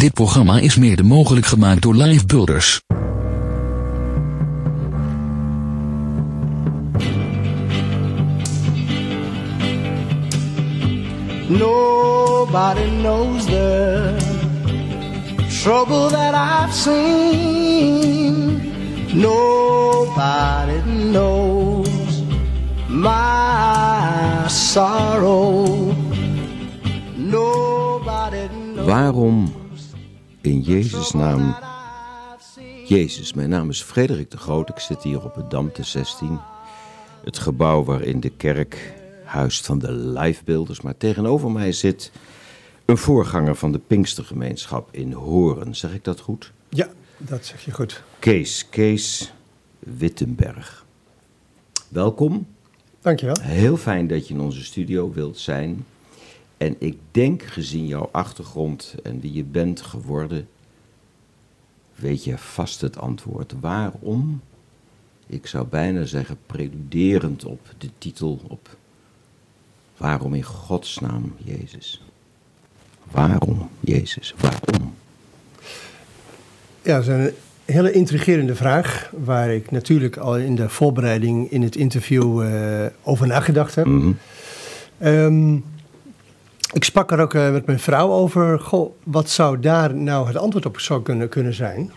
Dit programma is mede mogelijk gemaakt door Live Builders. Nobody knows the trouble that I've seen. Nobody knows my sorrow. Nobody knows. Waarom in Jezus' naam Jezus? Mijn naam is Frederik de Groot. Ik zit hier op het Dam te 16. Het gebouw waarin de kerk huist van de Livebeelders. Maar tegenover mij zit een voorganger van de Pinkstergemeenschap in Horen. Zeg ik dat goed? Ja, dat zeg je goed. Kees, Kees Wittenberg. Welkom. Dankjewel. Heel fijn dat je in onze studio wilt zijn. En ik denk, gezien jouw achtergrond en wie je bent geworden, weet je vast het antwoord. Waarom? Ik zou bijna zeggen, preluderend op de titel, op waarom in godsnaam Jezus? Waarom Jezus? Waarom? Ja, dat is een hele intrigerende vraag, waar ik natuurlijk al in de voorbereiding in het interview eh, over nagedacht heb. Ehm, ik sprak er ook eh, met mijn vrouw over, goh, wat zou daar nou het antwoord op zou kunnen, kunnen zijn?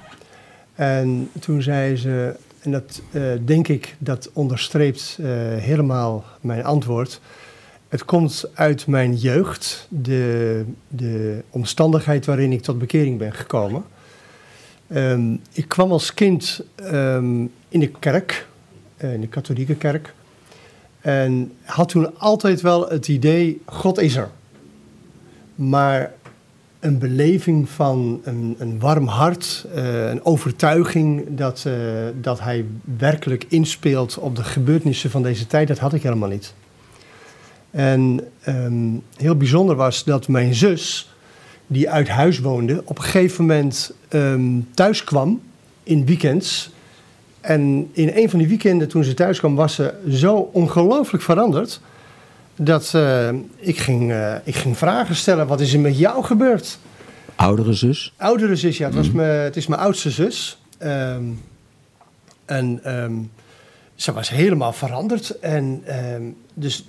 En toen zei ze, en dat eh, denk ik, dat onderstreept eh, helemaal mijn antwoord. Het komt uit mijn jeugd, de, de omstandigheid waarin ik tot bekering ben gekomen. Ehm, ik kwam als kind ehm, in de kerk, in de katholieke kerk. En had toen altijd wel het idee, God is er. Maar een beleving van een, een warm hart, eh, een overtuiging dat, eh, dat hij werkelijk inspeelt op de gebeurtenissen van deze tijd, dat had ik helemaal niet. En ehm, heel bijzonder was dat mijn zus, die uit huis woonde, op een gegeven moment ehm, thuis kwam in weekends. En in een van die weekenden toen ze thuis kwam, was ze zo ongelooflijk veranderd. Dat eh, ik, ging, eh, ik ging vragen stellen: wat is er met jou gebeurd? Oudere zus? Oudere zus, ja, het, was me, het is mijn oudste zus. Ehm, en ehm, ze was helemaal veranderd. En ehm, dus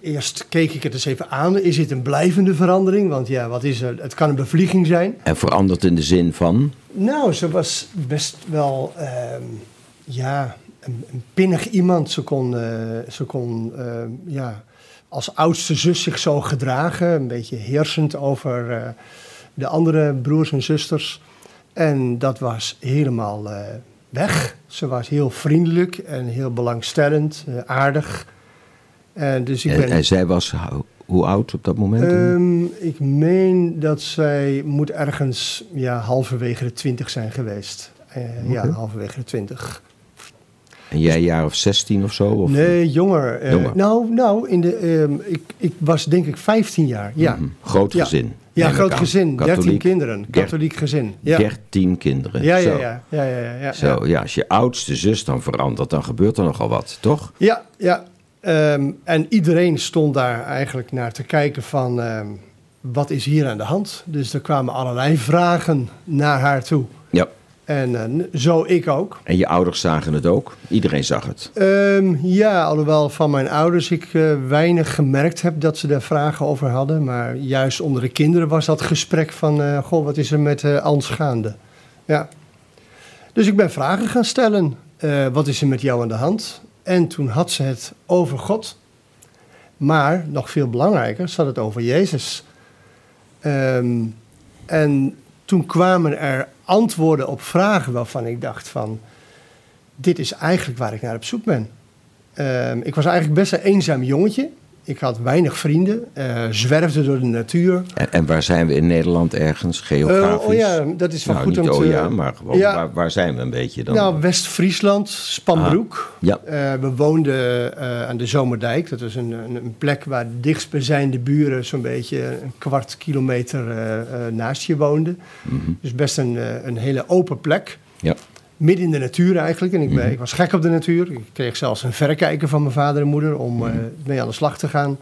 eerst keek ik het eens even aan. Is dit een blijvende verandering? Want ja, wat is er? Het kan een bevlieging zijn. En veranderd in de zin van? Nou, ze was best wel, ja, een, een pinnig iemand. Ze kon, eh, ze kon ja, als oudste zus zich zo gedragen. Een beetje heersend over eh, de andere broers en zusters. En dat was helemaal eh, weg. Ze was heel vriendelijk en heel belangstellend, eh, aardig. En dus ik En, ben... en zij was ho- hoe oud op dat moment? Ehm, ik meen dat zij moet ergens ja, halverwege de twintig zijn geweest. Ja, halverwege de twintig. En jij een jaar of 16 of zo? Of? Nee, jonger. Eh, Jonger. Nou, nou in de, ehm, ik, ik was denk ik 15 jaar. Ja, Mhm. Groot gezin. ja groot gezin. 13 Katholiek. kinderen. Der- Katholiek gezin. Ja, 13 kinderen. ja, ja, ja, ja, ja, ja. Zo, ja, als je oudste zus dan verandert, dan gebeurt er nogal wat, toch? Ja, ja. Ehm, en iedereen stond daar eigenlijk naar te kijken van... ehm, wat is hier aan de hand? Dus er kwamen allerlei vragen naar haar toe. Ja. En eh, zo ik ook. En je ouders zagen het ook? Iedereen zag het. Ehm, ja, alhoewel van mijn ouders ik eh, weinig gemerkt heb dat ze daar vragen over hadden. Maar juist onder de kinderen was dat gesprek van... goh, wat is er met Ans gaande? Ja. Dus ik ben vragen gaan stellen. Wat is er met jou aan de hand? En toen had ze het over God. Maar, nog veel belangrijker, ze had het over Jezus. Ehm, en toen kwamen er antwoorden op vragen waarvan ik dacht van... dit is eigenlijk waar ik naar op zoek ben. Ehm, ik was eigenlijk best een eenzaam jongetje. Ik had weinig vrienden, eh, zwerfde door de natuur. En, en waar zijn we in Nederland ergens, geografisch? Eh, oh ja, dat is wel nou, goed niet om te... oh ja, maar gewoon, Ja. waar, waar zijn we een beetje dan? Nou, West-Friesland, Spanbroek. ja. Eh, we woonden aan de Zomerdijk. Dat is een, een, een plek waar de dichtstbijzijnde buren zo'n beetje een kwart kilometer naast je woonden. Mhm. Dus best een, een hele open plek. Ja. Midden in de natuur eigenlijk. En ik, ben, Mhm. ik was gek op de natuur. Ik kreeg zelfs een verrekijker van mijn vader en moeder om Mhm. eh, mee aan de slag te gaan.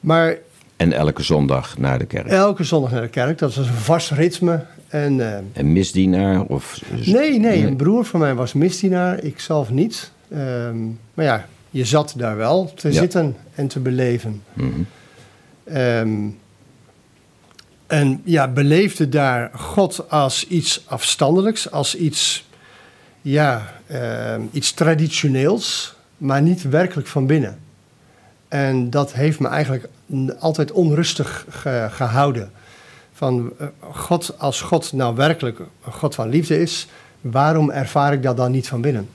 Maar En elke zondag naar de kerk. Elke zondag naar de kerk, dat was een vast ritme. En, eh, En misdienaar of... nee, nee, een broer van mij was misdienaar, ik zelf niet. Ehm, maar ja, je zat daar wel te Ja. zitten en te beleven. Ehm, en ja, beleefde daar God als iets afstandelijks, als iets, ja, ehm, iets traditioneels, maar niet werkelijk van binnen. En dat heeft me eigenlijk altijd onrustig ge- gehouden. Van eh, God, als God nou werkelijk een God van liefde is, waarom ervaar ik dat dan niet van binnen?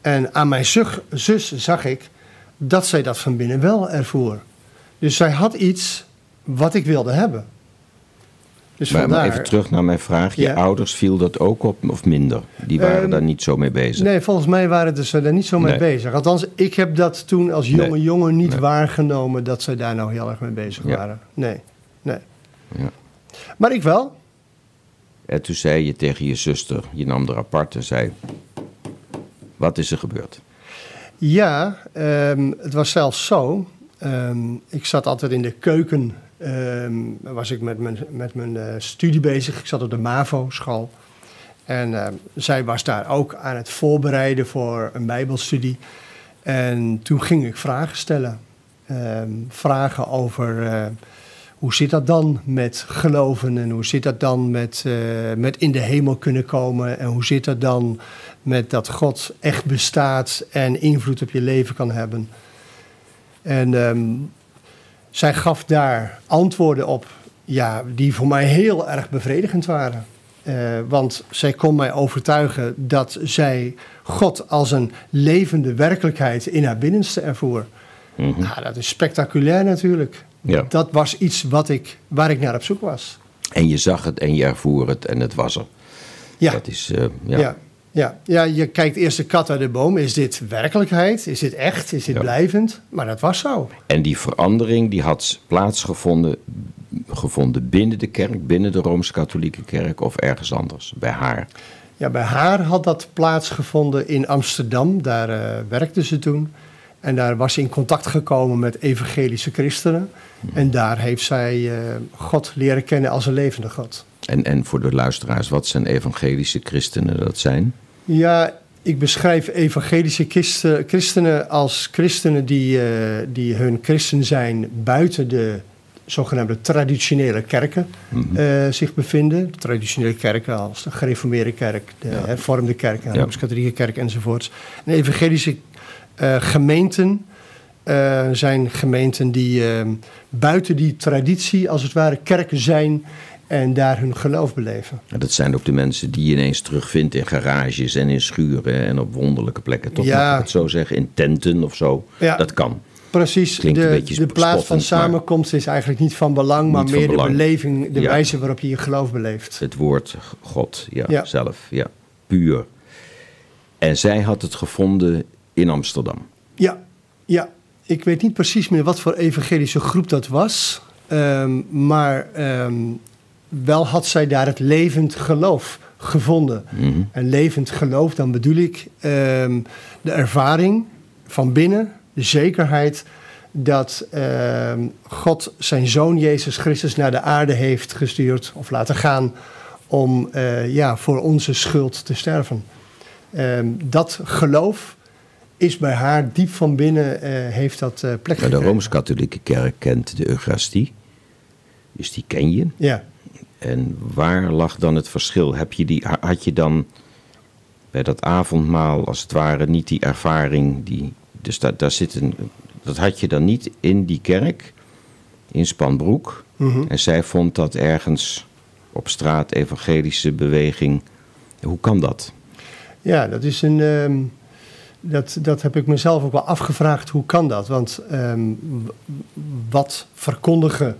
En aan mijn zus zag ik dat zij dat van binnen wel ervoer. Dus zij had iets wat ik wilde hebben. Dus Maar, even terug naar mijn vraag. Je Ja. ouders viel dat ook op of minder? Die waren Ehm, daar niet zo mee bezig. Nee, volgens mij waren ze daar niet zo mee Nee. bezig. Althans, ik heb dat toen als jonge Nee. jongen niet Nee. waargenomen dat ze daar nou heel erg mee bezig Ja. waren. Nee, nee. Ja. Maar ik wel. En toen zei je tegen je zuster, je nam er apart en zei... Wat is er gebeurd? Ja, ehm, het was zelfs zo. Ehm, ik zat altijd in de keuken. Ehm, was ik met mijn, met mijn eh, studie bezig. Ik zat op de MAVO-school. En ehm, zij was daar ook aan het voorbereiden voor een Bijbelstudie. En toen ging ik vragen stellen. Ehm, vragen over eh, hoe zit dat dan met geloven en hoe zit dat dan met, eh, met in de hemel kunnen komen en hoe zit dat dan met dat God echt bestaat en invloed op je leven kan hebben. En zij gaf daar antwoorden op ja, die voor mij heel erg bevredigend waren. Eh, want zij kon mij overtuigen dat zij God als een levende werkelijkheid in haar binnenste ervoer. Mhm. Nou, dat is spectaculair natuurlijk. Ja. Dat was iets wat ik, waar ik naar op zoek was. En je zag het en je ervoer het en het was er. Ja, Dat is, eh, ja. ja. Ja. ja, je kijkt eerst de kat uit de boom. Is dit werkelijkheid? Is dit echt? Is dit Ja. blijvend? Maar dat was zo. En die verandering die had plaatsgevonden gevonden binnen de kerk, binnen de Rooms-Katholieke kerk of ergens anders, bij haar. Ja, bij haar had dat plaatsgevonden in Amsterdam. Daar eh, werkte ze toen. En daar was ze in contact gekomen met evangelische christenen. En daar heeft zij eh, God leren kennen als een levende God. En, en voor de luisteraars, wat zijn evangelische christenen dat zijn? Ja, ik beschrijf evangelische christen- christenen als christenen die, eh, die hun christen zijn buiten de zogenaamde traditionele kerken eh, zich bevinden. De traditionele kerken als de gereformeerde kerk, de Ja. hervormde kerk, de. Rooms-Katholieke kerk enzovoorts. En evangelische eh, gemeenten zijn gemeenten die buiten die traditie als het ware kerken zijn en daar hun geloof beleven. En dat zijn ook de mensen die je ineens terugvindt in garages en in schuren en op wonderlijke plekken. Toch Ja. mag ik het zo zeggen, in tenten of zo. Ja. Dat kan. Precies, Klinkt de, de plaats van samenkomst is eigenlijk niet van belang, maar meer de beleving, de Ja. wijze waarop je je geloof beleeft. Het woord God, ja, Ja. zelf, ja, puur. En zij had het gevonden in Amsterdam. Ja, ja, ik weet niet precies meer wat voor evangelische groep dat was, ehm, maar ehm, wel had zij daar het levend geloof gevonden. Mhm. En levend geloof, dan bedoel ik ehm, de ervaring van binnen, de zekerheid dat ehm, God zijn zoon Jezus Christus naar de aarde heeft gestuurd of laten gaan om eh, ja, voor onze schuld te sterven. Ehm, dat geloof is bij haar diep van binnen, eh, heeft dat eh, plek Maar de. Rooms-Katholieke kerk kent de Eucharistie. Dus die ken je. Ja, En waar lag dan het verschil? Heb je die, had je dan bij dat avondmaal als het ware niet die ervaring? Die, dus daar, daar zit een, dat had je dan niet in die kerk, in Spanbroek. Mhm. En zij vond dat ergens op straat, evangelische beweging. Hoe kan dat? ja dat is een. ehm, dat, dat heb ik mezelf ook wel afgevraagd. Hoe kan dat? Want ehm, wat verkondigen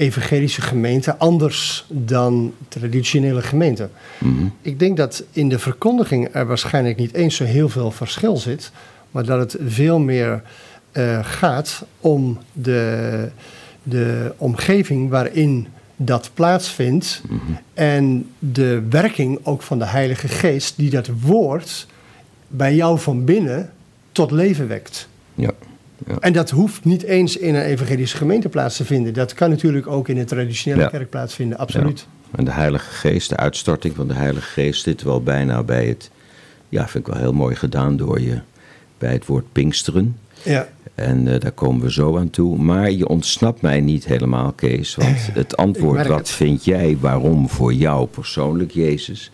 evangelische gemeenten anders dan traditionele gemeenten? Mhm. Ik denk dat in de verkondiging er waarschijnlijk niet eens zo heel veel verschil zit, maar dat het veel meer eh, gaat om de, de omgeving waarin dat plaatsvindt en de werking ook van de Heilige Geest die dat woord bij jou van binnen tot leven wekt. Ja. Ja. En dat hoeft niet eens in een evangelische gemeente plaats te vinden. Dat kan natuurlijk ook in een traditionele Ja. kerk plaatsvinden, absoluut. En de Heilige Geest, de uitstorting van de Heilige Geest, zit wel bijna bij het. Ja, vind ik wel heel mooi gedaan door je. Bij het woord Pinksteren. Ja. En eh, daar komen we zo aan toe. Maar je ontsnapt mij niet helemaal, Kees. Want het antwoord, wat het. vind jij, waarom voor jou persoonlijk, Jezus?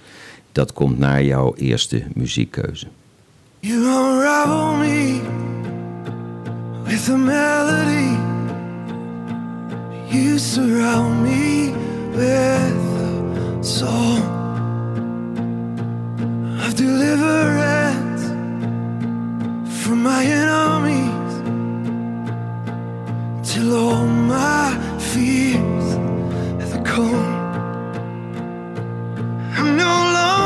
Dat komt naar jouw eerste muziekkeuze. You unravel me with a melody. You surround me with a song of deliverance from my enemies till all my fears have gone. I'm no longer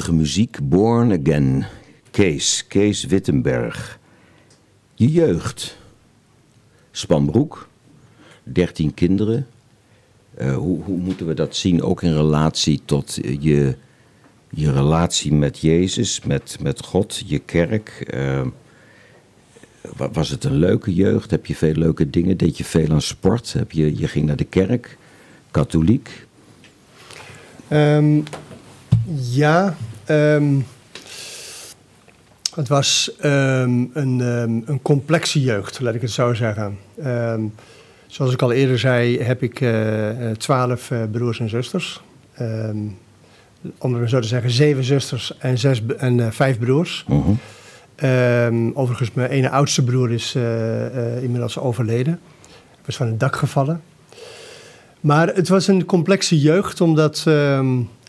Muziek, Born Again. Kees, Kees Wittenberg. Je jeugd. Spanbroek, 13 kinderen. Eh, hoe, hoe moeten we dat zien, ook in relatie tot je, je relatie met Jezus, met, met God, je kerk? Eh, wa- was het een leuke jeugd? Heb je veel leuke dingen? Deed je veel aan sport? Heb je, je ging naar de kerk, katholiek? Ehm, ja, ehm, het was ehm, een, ehm, een complexe jeugd, laat ik het zo zeggen. Zoals ik al eerder zei, heb ik eh, eh, twaalf eh, broers en zusters. Om het zo te zeggen, zeven zusters en, zes, en vijf broers. Mhm. Overigens, mijn ene oudste broer is inmiddels overleden. Hij was van het dak gevallen. Maar het was een complexe jeugd, omdat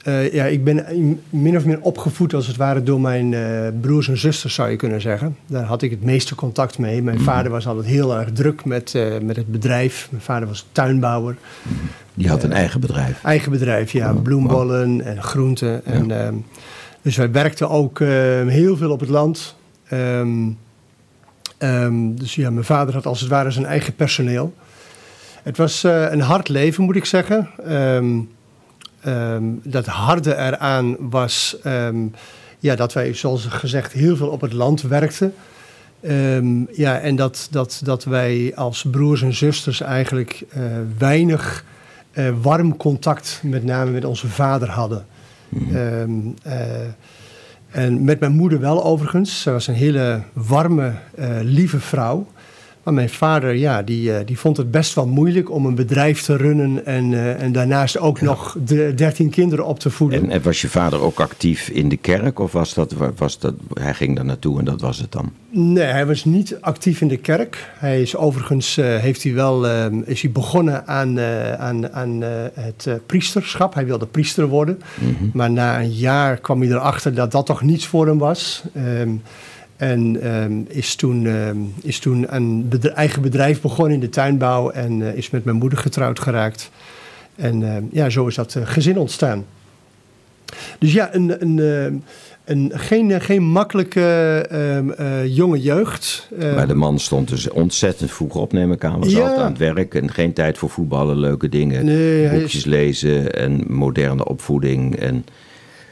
eh, ja, ik ben in- min of meer opgevoed als het ware door mijn eh, broers en zusters, zou je kunnen zeggen. Daar had ik het meeste contact mee. Mijn vader was altijd heel erg druk met, eh, met het bedrijf. Mijn vader was tuinbouwer. Die had een eigen bedrijf. Eigen bedrijf, ja. Bloembollen en groenten. En, ehm, dus wij werkten ook ehm, heel veel op het land. Ehm, dus ja, mijn vader had als het ware zijn eigen personeel. Het was een hard leven, moet ik zeggen. Ehm, dat harde eraan was ehm, ja, dat wij, zoals gezegd, heel veel op het land werkten. Ehm, ja, en dat, dat, dat wij als broers en zusters eigenlijk eh, weinig eh, warm contact, met name met onze vader hadden. Ehm, eh, en met mijn moeder wel overigens. Ze was een hele warme, lieve vrouw. Maar mijn vader, ja, die, eh, die vond het best wel moeilijk om een bedrijf te runnen en, eh, en daarnaast ook nog de dertien kinderen op te voeden. En, en was je vader ook actief in de kerk of was dat, was dat, hij ging daar naartoe en dat was het dan? Nee, hij was niet actief in de kerk. Hij is overigens eh, heeft hij wel, is hij begonnen aan, aan, aan het priesterschap. Hij wilde priester worden. Maar na een jaar kwam hij erachter dat dat toch niets voor hem was. Ehm, en ehm, is toen, ehm, is toen een eigen bedrijf begonnen in de tuinbouw en eh, is met mijn moeder getrouwd geraakt. En ehm, ja, zo is dat eh, gezin ontstaan. Dus ja, een, een, ehm, een, geen, eh, geen makkelijke eh, jonge jeugd. Maar de man stond dus ontzettend vroeg op, neem ik aan. Was Ja. altijd aan het werk en geen tijd voor voetballen, leuke dingen. Nee, boekjes is- lezen en moderne opvoeding. En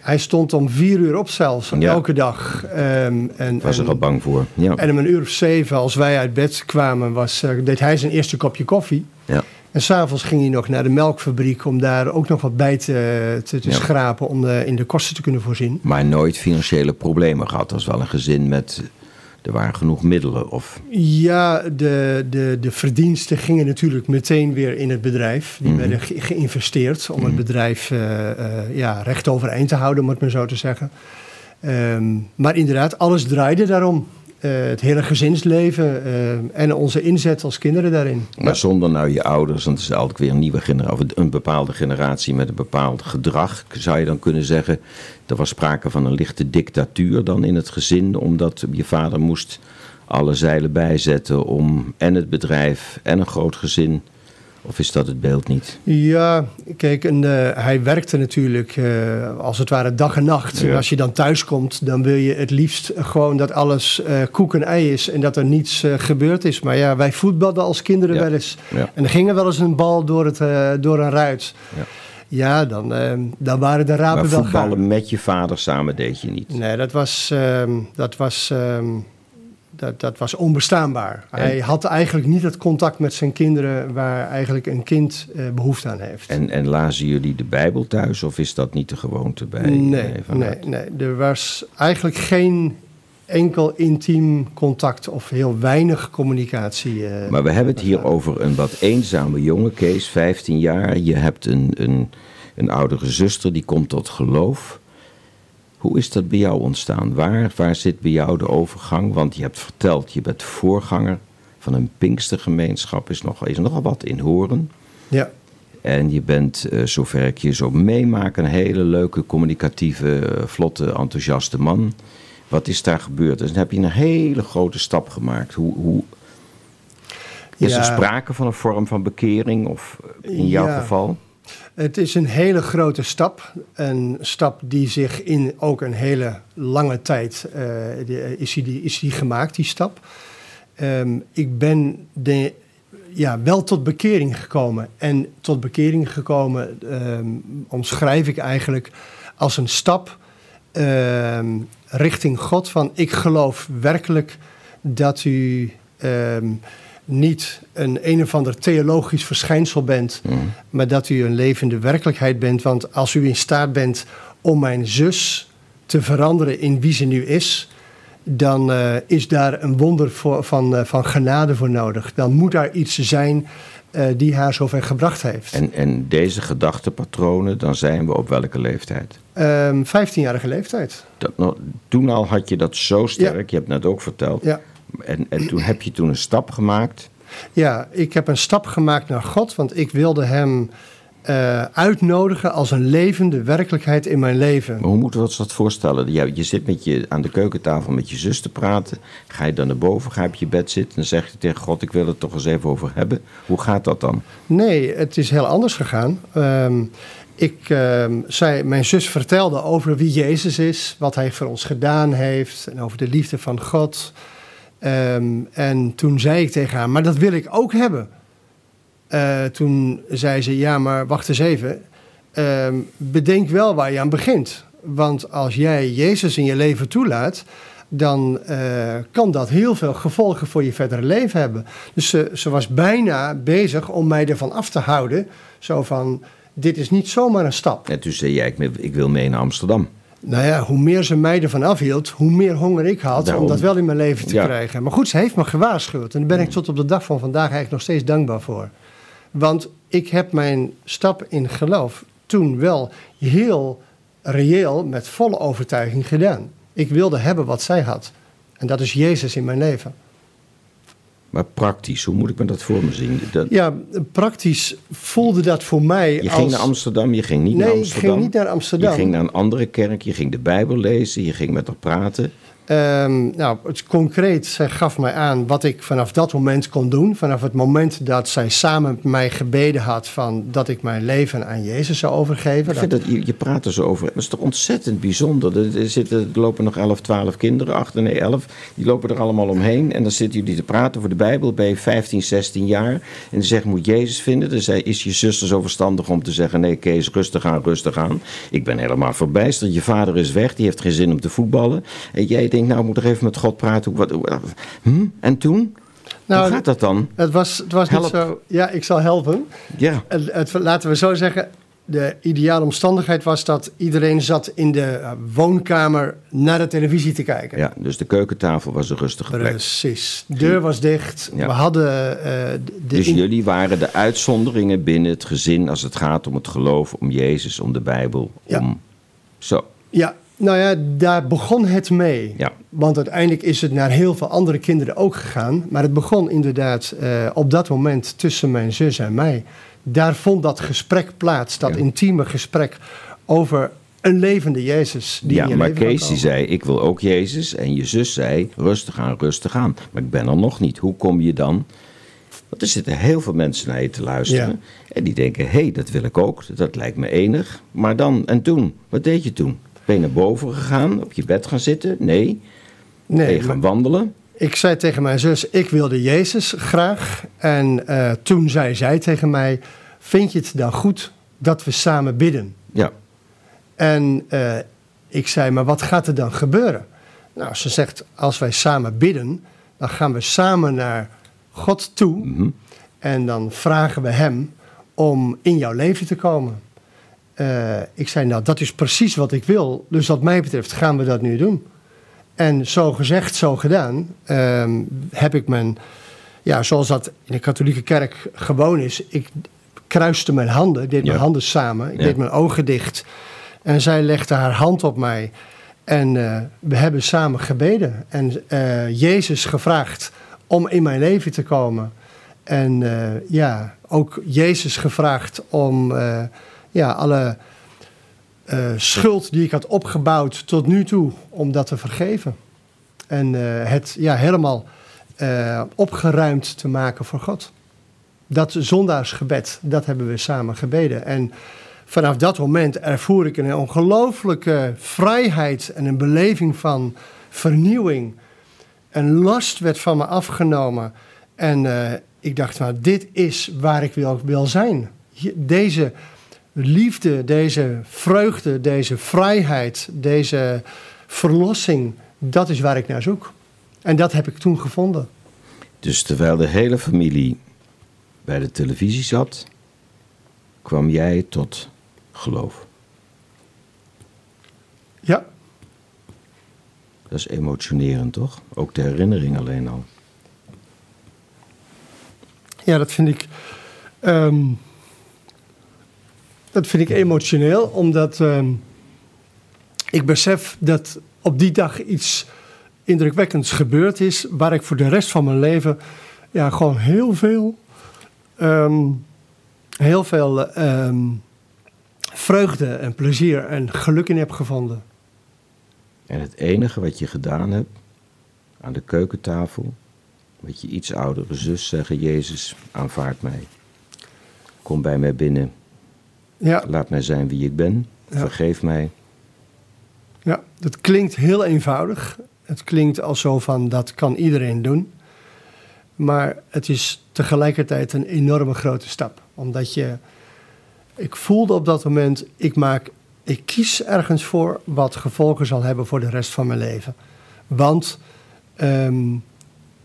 Hij stond om vier uur op zelfs, Ja. elke dag. Ehm, en, was er en- al bang voor. Ja. En om een uur of zeven, als wij uit bed kwamen, was, eh, deed hij zijn eerste kopje koffie. ja. En s'avonds ging hij nog naar de melkfabriek om daar ook nog wat bij te, te, te Ja. schrapen om de, in de kosten te kunnen voorzien. Maar nooit financiële problemen gehad. Dat was wel een gezin met, er waren genoeg middelen. Of, Ja, de, de, de verdiensten gingen natuurlijk meteen weer in het bedrijf. Die Mhm. werden ge- geïnvesteerd om het bedrijf eh, eh, ja, recht overeind te houden, om het maar zo te zeggen. Ehm, maar inderdaad, alles draaide daarom. Eh, het hele gezinsleven eh, en onze inzet als kinderen daarin. maar zonder nou je ouders, want het is altijd weer een nieuwe generatie, of een bepaalde generatie met een bepaald gedrag, zou je dan kunnen zeggen. Er was sprake van een lichte dictatuur dan in het gezin, omdat je vader moest alle zeilen bijzetten om en het bedrijf en een groot gezin. Of is dat het beeld niet? Ja, kijk, en, eh, hij werkte natuurlijk eh, als het ware dag en nacht. Ja. En als je dan thuis komt, dan wil je het liefst gewoon dat alles eh, koek en ei is en dat er niets gebeurd is. Maar ja, wij voetbalden als kinderen Ja. wel eens. Ja. En er ging er wel eens een bal door, het, door een ruit. Ja. Ja, dan, dan waren de rapen Maar wel voetballen gaar. met je vader samen deed je niet. Nee, dat was, ehm, dat was, ehm, dat, dat was onbestaanbaar. Hij had eigenlijk niet het contact met zijn kinderen waar eigenlijk een kind eh, behoefte aan heeft. En, en lazen jullie de Bijbel thuis of is dat niet de gewoonte bij? Nee, bij nee, nee. Er was eigenlijk geen enkel intiem contact of heel weinig communicatie. eh. Maar we hebben het hier over een wat eenzame jongen, Kees, 15 jaar. Je hebt een, een, een oudere zuster die komt tot geloof. Hoe is dat bij jou ontstaan? Waar, waar zit bij jou de overgang? Want je hebt verteld, je bent voorganger van een Pinkstergemeenschap, is nogal, is nogal wat in Horen. Ja. En je bent, eh, zover ik je zo meemaak, een hele leuke, communicatieve, eh, vlotte, enthousiaste man. Wat is daar gebeurd? Dus dan heb je een hele grote stap gemaakt. Hoe, hoe... Is er Ja. sprake van een vorm van bekering? Of eh, in jouw Ja. geval? Het is een hele grote stap. Een stap die zich in ook een hele lange tijd eh, die- is, die, is die gemaakt, die stap. Ehm, ik ben de, ja, wel tot bekering gekomen. En tot bekering gekomen ehm, omschrijf ik eigenlijk als een stap ehm, richting God. Van ik geloof werkelijk dat u niet een een of ander theologisch verschijnsel bent, maar dat u een levende werkelijkheid bent. Want als u in staat bent om mijn zus te veranderen in wie ze nu is, dan eh, is daar een wonder voor, van, eh, van genade voor nodig. Dan moet daar iets zijn eh, die haar zover gebracht heeft. En, en deze gedachtepatronen, dan zijn we op welke leeftijd? Ehm 15-jarige leeftijd. Dat, toen al had je dat zo sterk, je hebt net ook verteld. Ja. En, en toen heb je toen een stap gemaakt. Ja, ik heb een stap gemaakt naar God, want ik wilde Hem eh, uitnodigen als een levende werkelijkheid in mijn leven. Maar hoe moeten we ons dat voorstellen? Je, je zit met je, aan de keukentafel met je zus te praten. Ga je dan naar boven, ga je op je bed zitten en zeg je tegen God: Ik wil het toch eens even over hebben. Hoe gaat dat dan? Nee, het is heel anders gegaan. Ehm, ik, ehm, zei, mijn zus vertelde over wie Jezus is, wat hij voor ons gedaan heeft en over de liefde van God. Ehm, en toen zei ik tegen haar, maar dat wil ik ook hebben. Eh, toen zei ze, ja, maar wacht eens even. Ehm, bedenk wel waar je aan begint. Want als jij Jezus in je leven toelaat, dan eh, kan dat heel veel gevolgen voor je verdere leven hebben. Dus ze, ze was bijna bezig om mij ervan af te houden. Zo van, dit is niet zomaar een stap. En toen zei jij: Ik, wil- ik wil mee naar Amsterdam. Nou ja, hoe meer ze mij ervan afhield, hoe meer honger ik had Daarom. om dat wel in mijn leven te Ja. krijgen. Maar goed, ze heeft me gewaarschuwd. En daar ben ik tot op de dag van vandaag eigenlijk nog steeds dankbaar voor. Want ik heb mijn stap in geloof toen wel heel reëel, met volle overtuiging gedaan. Ik wilde hebben wat zij had. En dat is Jezus in mijn leven. Maar praktisch, hoe moet ik me dat voor me zien? Dat, Ja, praktisch voelde dat voor mij je als... ging naar Amsterdam, je ging niet Nee, naar ik Amsterdam. ging niet naar Amsterdam. Je ging naar een andere kerk, je ging de Bijbel lezen, je ging met haar praten. Ehm, nou, het concreet, zij gaf mij aan wat ik vanaf dat moment kon doen. Vanaf het moment dat zij samen met mij gebeden had van dat ik mijn leven aan Jezus zou overgeven. Ik vind dat, je, je praat er zo over. Dat is toch ontzettend bijzonder. Er, zitten, er lopen nog 11, 12 kinderen achter. Nee, 11. Die lopen er allemaal omheen. En dan zitten jullie te praten over de Bijbel. Ben je 15, 16 jaar. En dan zegt, moet Jezus vinden. Dan zei, is je zuster zo verstandig om te zeggen... Nee, Kees, rustig aan, rustig aan. Ik ben helemaal verbijsterd. Je vader is weg. Die heeft geen zin om te voetballen. En jij denkt, nou, ik moet er even met God praten. Wat, hm? En toen? Nou, Hoe gaat dat dan? Het was, het was niet zo. Ja, ik zal helpen. Ja. Het, het- laten we zo zeggen. De ideale omstandigheid was dat iedereen zat in de eh, woonkamer naar de televisie te kijken. ja, dus de keukentafel was een rustige plek. Precies. De deur was dicht. Ja. We hadden eh, de Dus in- jullie waren de uitzonderingen binnen het gezin als het gaat om het geloof, om Jezus, om de Bijbel, Ja. om... Zo, Ja, nou ja, daar begon het mee. Ja. Want uiteindelijk is het naar heel veel andere kinderen ook gegaan. Maar het begon inderdaad eh, op dat moment tussen mijn zus en mij. Daar vond dat gesprek plaats, dat Ja. intieme gesprek over een levende Jezus. Die in ja, je maar leven Kees die zei, ik wil ook Jezus. En je zus zei, rustig aan, rustig aan. Maar ik ben er nog niet. Hoe kom je dan? Want er zitten heel veel mensen naar je te luisteren. Ja. En die denken, hé, hey, dat wil ik ook. Dat lijkt me enig. Maar dan, en toen? Wat deed je toen? Ben je naar boven gegaan, op je bed gaan zitten? Nee. ben Nee, je gaan wandelen? ik zei tegen mijn zus, ik wilde Jezus graag. En eh, toen zei zij tegen mij, vind je het dan goed dat we samen bidden? Ja. En eh, ik zei, maar wat gaat er dan gebeuren? Nou, ze zegt, als wij samen bidden, dan gaan we samen naar God toe. Mhm. En dan vragen we Hem om in jouw leven te komen. Eh, ik zei, nou, dat is precies wat ik wil. Dus wat mij betreft gaan we dat nu doen. En zo gezegd, zo gedaan, ehm, heb ik mijn, ja, zoals dat in de katholieke kerk gewoon is, ik kruiste mijn handen, ik deed Ja. mijn handen samen, ik Ja. deed mijn ogen dicht. En zij legde haar hand op mij En eh, we hebben samen gebeden en eh, Jezus gevraagd om in mijn leven te komen. En ja, ook Jezus gevraagd om ja, alle eh, schuld die ik had opgebouwd tot nu toe, om dat te vergeven. En eh, het ja, helemaal eh, opgeruimd te maken voor God. Dat zondaarsgebed, dat hebben we samen gebeden. En vanaf dat moment ervoer ik een ongelooflijke vrijheid en een beleving van vernieuwing. Een last werd van me afgenomen. En ik dacht, nou, dit is waar ik wil, wil zijn. Deze liefde, deze vreugde, deze vrijheid, deze verlossing, dat is waar ik naar zoek. En dat heb ik toen gevonden. Dus terwijl de hele familie bij de televisie zat, kwam jij tot geloof. Ja, Dat is emotionerend, toch? Ook de herinnering alleen al. Ja, dat vind ik. ehm, dat vind ik emotioneel, omdat ehm, ik besef dat op die dag iets indrukwekkends gebeurd is, waar ik voor de rest van mijn leven ja, gewoon heel veel, ehm, heel veel ehm, vreugde en plezier en geluk in heb gevonden. En het enige wat je gedaan hebt aan de keukentafel, met je iets oudere zus zeggen: Jezus, aanvaard mij. Kom bij mij binnen. Ja, Laat mij zijn wie ik ben. Ja. Vergeef mij. Ja, dat klinkt heel eenvoudig. Het klinkt al zo van dat kan iedereen doen. Maar het is tegelijkertijd een enorme grote stap. Omdat je. Ik voelde op dat moment, ik maak. Ik kies ergens voor wat gevolgen zal hebben voor de rest van mijn leven. Want ehm,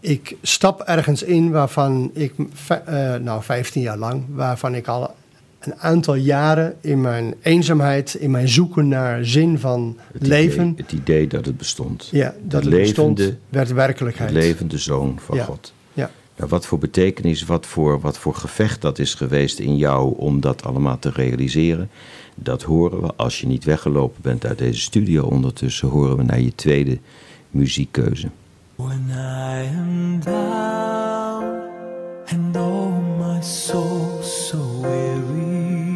ik stap ergens in waarvan ik, eh, nou 15 jaar lang, waarvan ik al een aantal jaren in mijn eenzaamheid, in mijn zoeken naar zin van Het leven, Idee, het idee dat het bestond. ja, dat de het bestond, levende- werd De werkelijkheid. levende zoon van Ja. God. Ja. Nou, wat voor betekenis, wat voor, wat voor gevecht dat is geweest in jou om dat allemaal te realiseren, dat horen we als je niet weggelopen bent uit deze studio. Ondertussen horen we naar je tweede muziekkeuze. When I am down and soul so weary,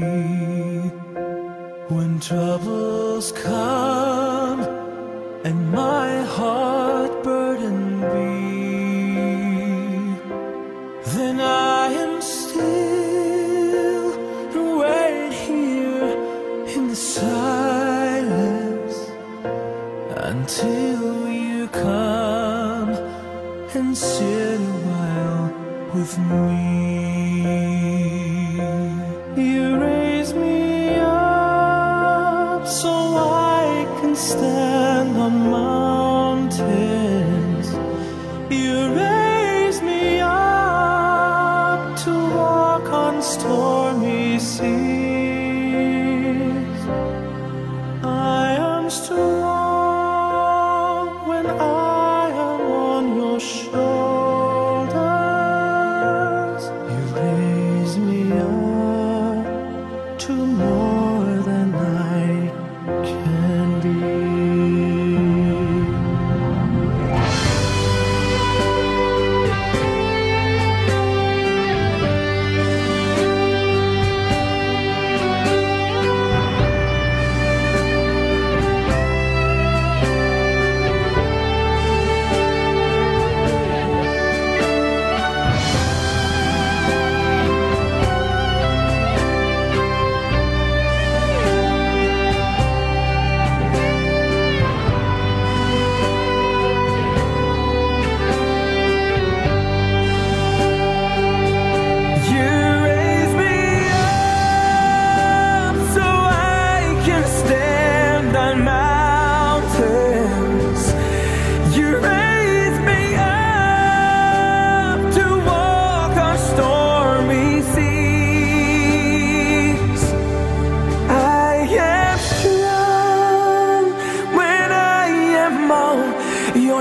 when troubles come and my heart burden be, then I am still and wait here in the silence until you come and sit a while with me.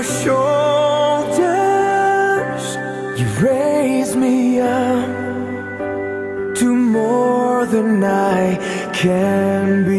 Your shoulders. You raise me up to more than I can be.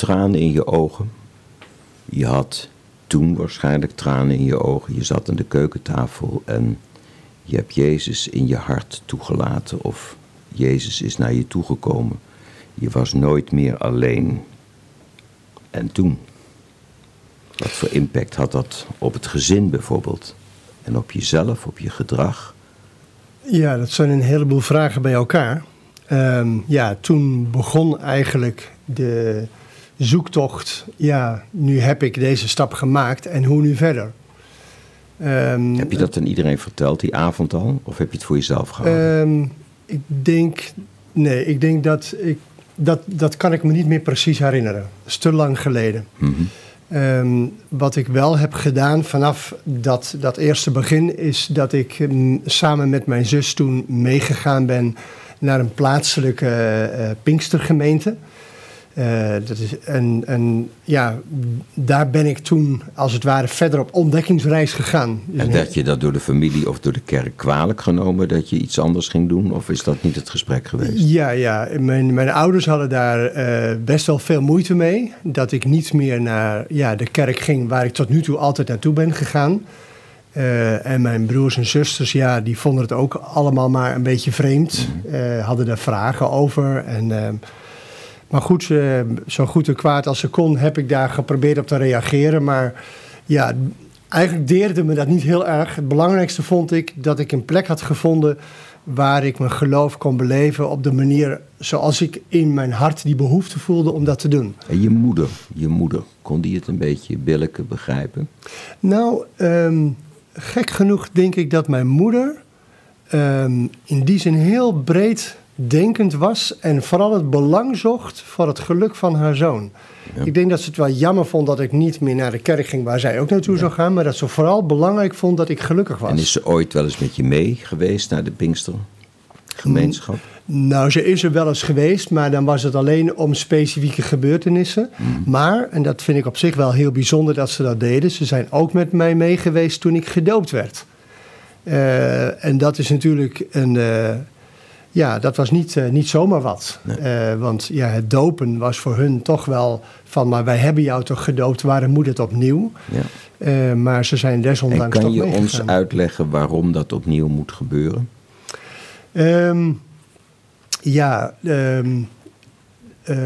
Tranen in je ogen. Je had toen waarschijnlijk tranen in je ogen. Je zat aan de keukentafel en je hebt Jezus in je hart toegelaten. Of Jezus is naar je toegekomen. Je was nooit meer alleen. En toen? Wat voor impact had dat op het gezin bijvoorbeeld? En op jezelf, op je gedrag? Ja, dat zijn een heleboel vragen bij elkaar. Ehm, ja, toen begon eigenlijk de zoektocht. Ja, nu heb ik deze stap gemaakt en hoe nu verder? Ehm, Heb je dat aan iedereen verteld die avond al? Of heb je het voor jezelf gehouden? Ehm, ik denk, nee, ik denk dat ik, dat, dat kan ik me niet meer precies herinneren. Dat is te lang geleden. Mhm. Ehm, wat ik wel heb gedaan vanaf dat, dat eerste begin is dat ik samen met mijn zus toen meegegaan ben naar een plaatselijke eh, Pinkstergemeente. Eh, dat is en, en ja, daar ben ik toen als het ware verder op ontdekkingsreis gegaan. Dus En werd je dat door de familie of door de kerk kwalijk genomen dat je iets anders ging doen? Of is dat niet het gesprek geweest? Ja, ja. Mijn, mijn ouders hadden daar eh, best wel veel moeite mee. Dat ik niet meer naar ja, de kerk ging waar ik tot nu toe altijd naartoe ben gegaan. Eh, en mijn broers en zusters, ja, die vonden het ook allemaal maar een beetje vreemd. Eh, hadden daar vragen over. En, eh, maar goed, zo goed en kwaad als ze kon, heb ik daar geprobeerd op te reageren. Maar ja, eigenlijk deerde me dat niet heel erg. Het belangrijkste vond ik dat ik een plek had gevonden waar ik mijn geloof kon beleven op de manier zoals ik in mijn hart die behoefte voelde om dat te doen. En je moeder, je moeder, kon die het een beetje billijke begrijpen? Nou, ehm, gek genoeg denk ik dat mijn moeder ehm, in die zin heel breed denkend was en vooral het belang zocht voor het geluk van haar zoon. Ja. Ik denk dat ze het wel jammer vond dat ik niet meer naar de kerk ging waar zij ook naartoe zou gaan, maar dat ze vooral belangrijk vond dat ik gelukkig was. En is ze ooit wel eens met je mee geweest naar de Pinkstergemeenschap? Nou, ze is er wel eens geweest, maar dan was het alleen om specifieke gebeurtenissen. Maar, en dat vind ik op zich wel heel bijzonder dat ze dat deden, ze zijn ook met mij mee geweest toen ik gedoopt werd. Eh, en dat is natuurlijk een. eh, ja, dat was niet, eh, niet zomaar wat. Eh, want ja, het dopen was voor hun toch wel van. Maar wij hebben jou toch gedoopt, waarom moet het opnieuw? Ja. Eh, maar ze zijn En desondanks kan toch je meegegaan. ons uitleggen waarom dat opnieuw moet gebeuren? Ehm, ja, ehm, eh,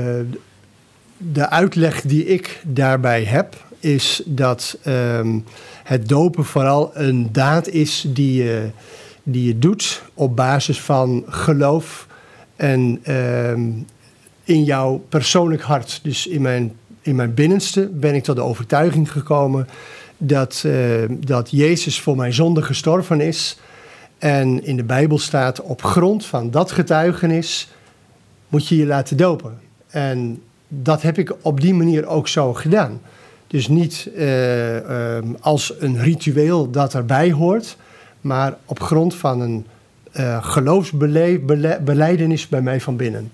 de uitleg die ik daarbij heb is dat ehm, het dopen vooral een daad is die je, die je doet op basis van geloof en ehm, in jouw persoonlijk hart. Dus in mijn, in mijn binnenste ben ik tot de overtuiging gekomen dat, eh, dat Jezus voor mijn zonde gestorven is. En in de Bijbel staat: op grond van dat getuigenis moet je je laten dopen. En dat heb ik op die manier ook zo gedaan. Dus niet eh, ehm, als een ritueel dat erbij hoort, maar op grond van een eh geloofsbeleidenis bij mij van binnen.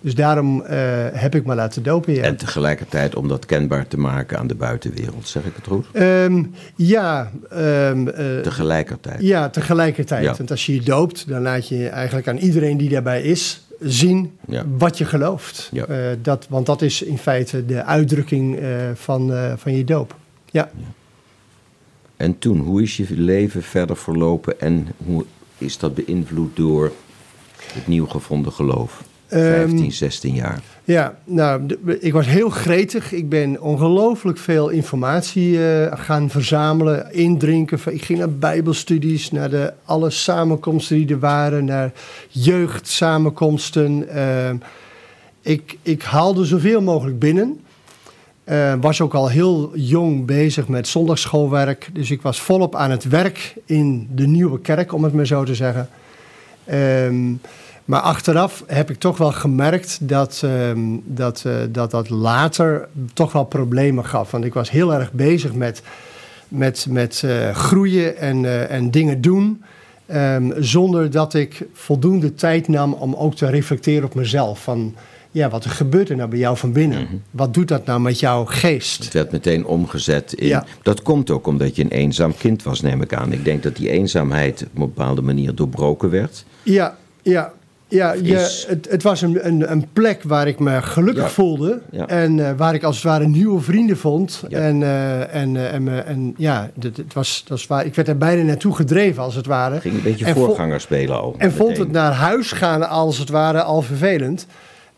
Dus daarom eh, heb ik me laten dopen. Ja. En tegelijkertijd om dat kenbaar te maken aan de buitenwereld, zeg ik het goed? Ehm, ja, ehm, eh, Tegelijkertijd. Ja, tegelijkertijd. Ja. Want als je je doopt, dan laat je eigenlijk aan iedereen die daarbij is zien Ja. wat je gelooft. Ja. Dat, want dat is in feite de uitdrukking van, van je doop. Ja. En toen, hoe is je leven verder verlopen en hoe is dat beïnvloed door het nieuw gevonden geloof? Ehm, 15, 16 jaar. Ja, nou, de- ik was heel gretig. Ik ben ongelooflijk veel informatie eh, gaan verzamelen, indrinken. Ik ging naar bijbelstudies, naar de, alle samenkomsten die er waren, naar jeugdsamenkomsten. Eh, ik, ik haalde zoveel mogelijk binnen. Eh, was ook al heel jong bezig met zondagsschoolwerk. Dus ik was volop aan het werk in de nieuwe kerk, om het maar zo te zeggen. Ehm, maar achteraf heb ik toch wel gemerkt dat, ehm, dat, eh, dat dat later toch wel problemen gaf. Want ik was heel erg bezig met, met, met eh, groeien en, en dingen doen. ehm, zonder dat ik voldoende tijd nam om ook te reflecteren op mezelf. Van ja, wat er gebeurt er nou bij jou van binnen? Wat doet dat nou met jouw geest? Het werd meteen omgezet in. Ja. Dat komt ook omdat je een eenzaam kind was, neem ik aan. Ik denk dat die eenzaamheid op een bepaalde manier doorbroken werd. Ja, ja. Ja, je, het, het was een, een, een plek waar ik me gelukkig Ja. voelde. Ja. En eh, waar ik als het ware nieuwe vrienden vond. Ja. En, eh, en, eh, en, ja, het, het was, dat was waar, ik werd er bijna naartoe gedreven als het ware. Ging een beetje voorganger spelen al. En vond het naar huis gaan als het ware al vervelend.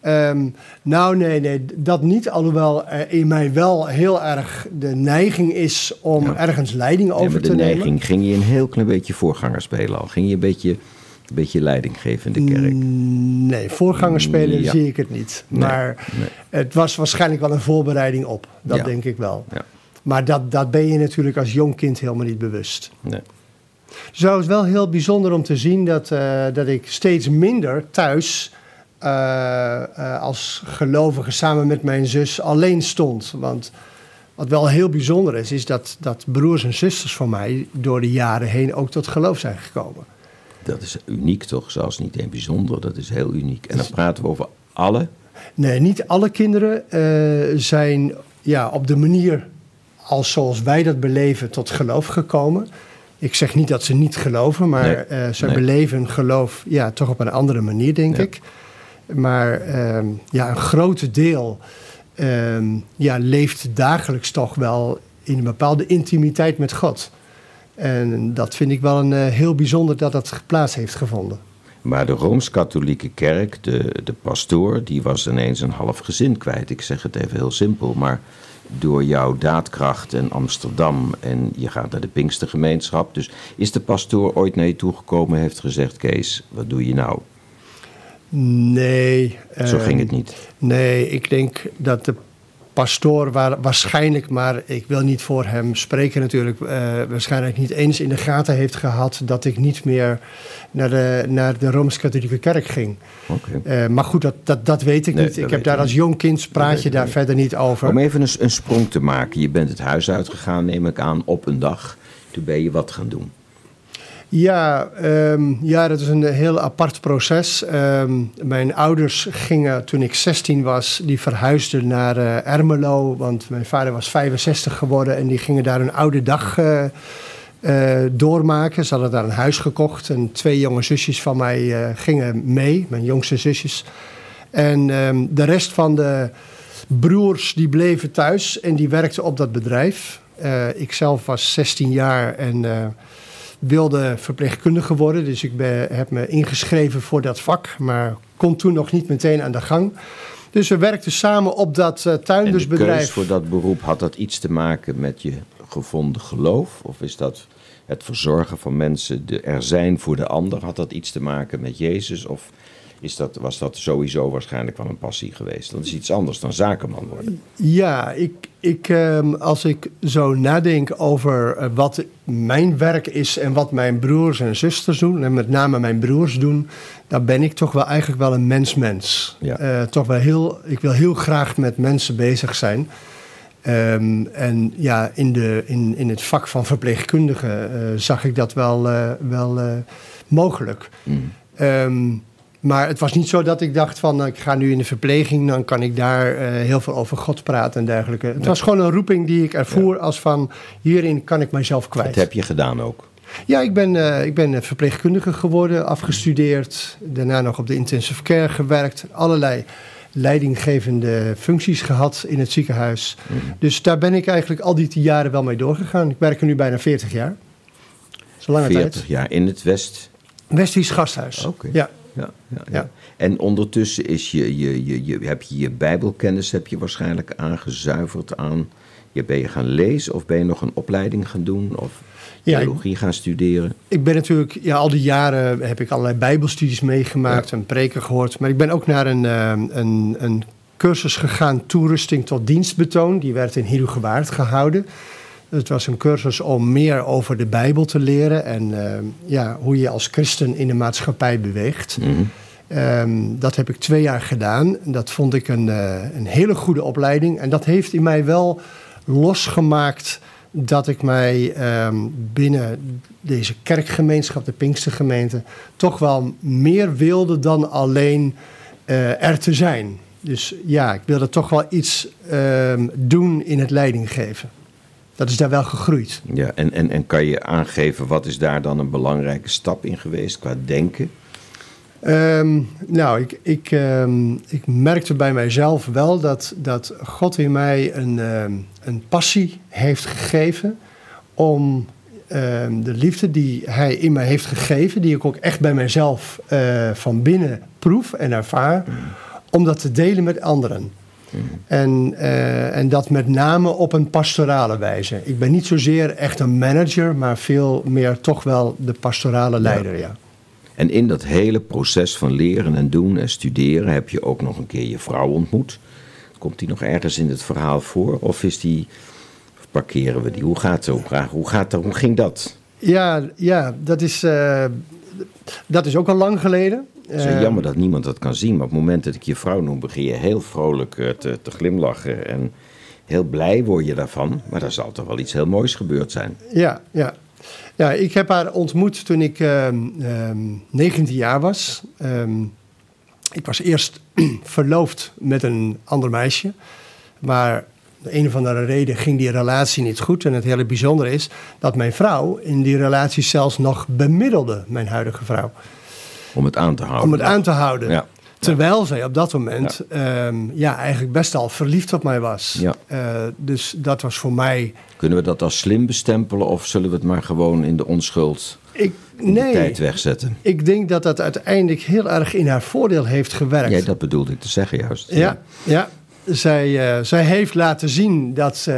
Ehm, nou, nee, nee, dat niet. Alhoewel er in mij wel heel erg de neiging is om Ja. ergens leiding over te de nemen. neiging, ging je een heel klein beetje voorganger spelen al? Ging je een beetje, een beetje leiding geven in de kerk? Mm, Nee, voorganger spelen Ja. zie ik het niet. Nee, maar nee. het was waarschijnlijk wel een voorbereiding op. Dat denk ik wel. Ja. Maar dat, dat ben je natuurlijk als jong kind helemaal niet bewust. Nee. Zo is het wel heel bijzonder om te zien dat, eh, dat ik steeds minder thuis eh, eh, als gelovige samen met mijn zus alleen stond. Want wat wel heel bijzonder is, is dat, dat broers en zusters van mij door de jaren heen ook tot geloof zijn gekomen. Dat is uniek toch? Zelfs niet één bijzonder, dat is heel uniek. En dan praten we over alle. Nee, niet alle kinderen eh, zijn ja, op de manier als zoals wij dat beleven tot geloof gekomen. Ik zeg niet dat ze niet geloven, maar Nee, eh, ze nee. beleven geloof ja, toch op een andere manier, denk Ja. ik. Maar ehm, ja, een groot deel ehm, ja, leeft dagelijks toch wel in een bepaalde intimiteit met God. En dat vind ik wel een eh, heel bijzonder dat dat plaats heeft gevonden. Maar de Rooms-Katholieke Kerk, de, de pastoor, die was ineens een half gezin kwijt. Ik zeg het even heel simpel, maar door jouw daadkracht en Amsterdam en je gaat naar de Pinkstergemeenschap. Dus is de pastoor ooit naar je toegekomen en heeft gezegd, Kees, wat doe je nou? Nee. Zo ehm, ging het niet. Nee, ik denk dat de pastoor waar, waarschijnlijk, maar ik wil niet voor hem spreken natuurlijk, eh, waarschijnlijk niet eens in de gaten heeft gehad dat ik niet meer naar de, naar de Rooms-Katholieke Kerk ging. Oké. Eh, maar goed, dat, dat, dat weet ik Nee, niet. Ik heb daar als jong kind praat je je daar niet. verder niet over. Om even een, een sprong te maken. Je bent het huis uitgegaan, neem ik aan, op een dag. Toen ben je wat gaan doen. Ja, ehm, ja, dat is een heel apart proces. Ehm, mijn ouders gingen toen ik 16 was, die verhuisden naar eh, Ermelo. Want mijn vader was 65 geworden en die gingen daar een oude dag eh, eh, doormaken. Ze hadden daar een huis gekocht en twee jonge zusjes van mij gingen mee, mijn jongste zusjes. En ehm, de rest van de broers die bleven thuis en die werkten op dat bedrijf. Ik zelf was 16 jaar en wilde verpleegkundige worden. Dus ik ben, heb me ingeschreven voor dat vak, maar kon toen nog niet meteen aan de gang. Dus we werkten samen op dat eh En de tuindersbedrijf. keus voor dat beroep, had dat iets te maken met je gevonden geloof? Of is dat het verzorgen van mensen, de er zijn voor de ander, had dat iets te maken met Jezus? Of is dat, was dat sowieso waarschijnlijk wel een passie geweest? Dat is iets anders dan zakenman worden. Ja, ik, ik, ehm, als ik zo nadenk over eh, wat mijn werk is en wat mijn broers en zusters doen, en met name mijn broers doen, dan ben ik toch wel eigenlijk wel een mens-mens. Ja. Eh, toch wel heel, ik wil heel graag met mensen bezig zijn. Ehm, en ja, in, de, in, in het vak van verpleegkundige eh, zag ik dat wel, wel mogelijk. Mm. Ehm, maar het was niet zo dat ik dacht van nou, ik ga nu in de verpleging, dan kan ik daar eh, heel veel over God praten en dergelijke. Het was gewoon een roeping die ik ervoer als van hierin kan ik mijzelf kwijt. Dat heb je gedaan ook. Ja, ik ben, eh, ik ben verpleegkundige geworden, afgestudeerd, daarna nog op de intensive care gewerkt, allerlei leidinggevende functies gehad in het ziekenhuis. Dus daar ben ik eigenlijk al die jaren wel mee doorgegaan. Ik werk er nu bijna 40 jaar. Een lange 40 tijd. jaar in het West. Westries Gasthuis. Oké. Ja. Ja, ja, ja. En ondertussen is je, je, je, je, heb je je bijbelkennis heb je waarschijnlijk aangezuiverd aan... Je ben je gaan lezen of ben je nog een opleiding gaan doen? Of Ja, theologie gaan studeren? Ik ben natuurlijk, ja, al die jaren heb ik allerlei bijbelstudies meegemaakt en preken gehoord. Maar ik ben ook naar een, eh, een, een cursus gegaan, toerusting tot dienstbetoon. Die werd in Herugewaard gehouden. Het was een cursus om meer over de Bijbel te leren en eh, ja, hoe je als christen in de maatschappij beweegt. Mhm. Ehm, dat heb ik twee jaar gedaan. Dat vond ik een, eh, een hele goede opleiding. En dat heeft in mij wel losgemaakt dat ik mij ehm, binnen deze kerkgemeenschap, de Pinkstergemeente, toch wel meer wilde dan alleen eh, er te zijn. Dus ja, ik wilde toch wel iets ehm, doen in het leidinggeven. Dat is daar wel gegroeid. Ja, en, en, en kan je aangeven wat is daar dan een belangrijke stap in geweest qua denken? Ehm, nou, ik, ik, ehm, ik merkte bij mijzelf wel dat, dat God in mij een, ehm, een passie heeft gegeven om de liefde die Hij in mij heeft gegeven, die ik ook echt bij mijzelf eh, van binnen proef en ervaar, om dat te delen met anderen. En, eh, en dat met name op een pastorale wijze. Ik ben niet zozeer echt een manager, maar veel meer toch wel de pastorale leider, ja. En in dat hele proces van leren en doen en studeren heb je ook nog een keer je vrouw ontmoet. Komt die nog ergens in het verhaal voor? Of is die, of parkeren we die? Hoe gaat, zo, hoe gaat dat? Hoe ging dat? Ja, ja dat, is, eh, dat is ook al lang geleden. Het is Eh, jammer dat niemand dat kan zien, maar op het moment dat ik je vrouw noem, begin je heel vrolijk eh, te, te glimlachen en heel blij word je daarvan. Maar er zal toch wel iets heel moois gebeurd zijn. Ja, ja. ja, ik heb haar ontmoet toen ik ehm, ehm, 19 jaar was. Ehm, ik was eerst verloofd met een ander meisje. Maar de een of andere reden ging die relatie niet goed. En het hele bijzondere is dat mijn vrouw in die relatie zelfs nog bemiddelde, mijn huidige vrouw. Om het aan te houden. Om het aan te houden. Ja. Terwijl zij op dat moment ja. ja, eigenlijk best al verliefd op mij was. Ja. Uh, dus dat was voor mij. Kunnen we dat als slim bestempelen of zullen we het maar gewoon in de onschuld ik, in nee, de tijd wegzetten? Ik denk dat dat uiteindelijk heel erg in haar voordeel heeft gewerkt. Ja, dat bedoelde ik te zeggen juist. Ja, ja. Zij, uh, zij heeft laten zien dat ze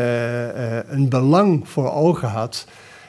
uh, een belang voor ogen had.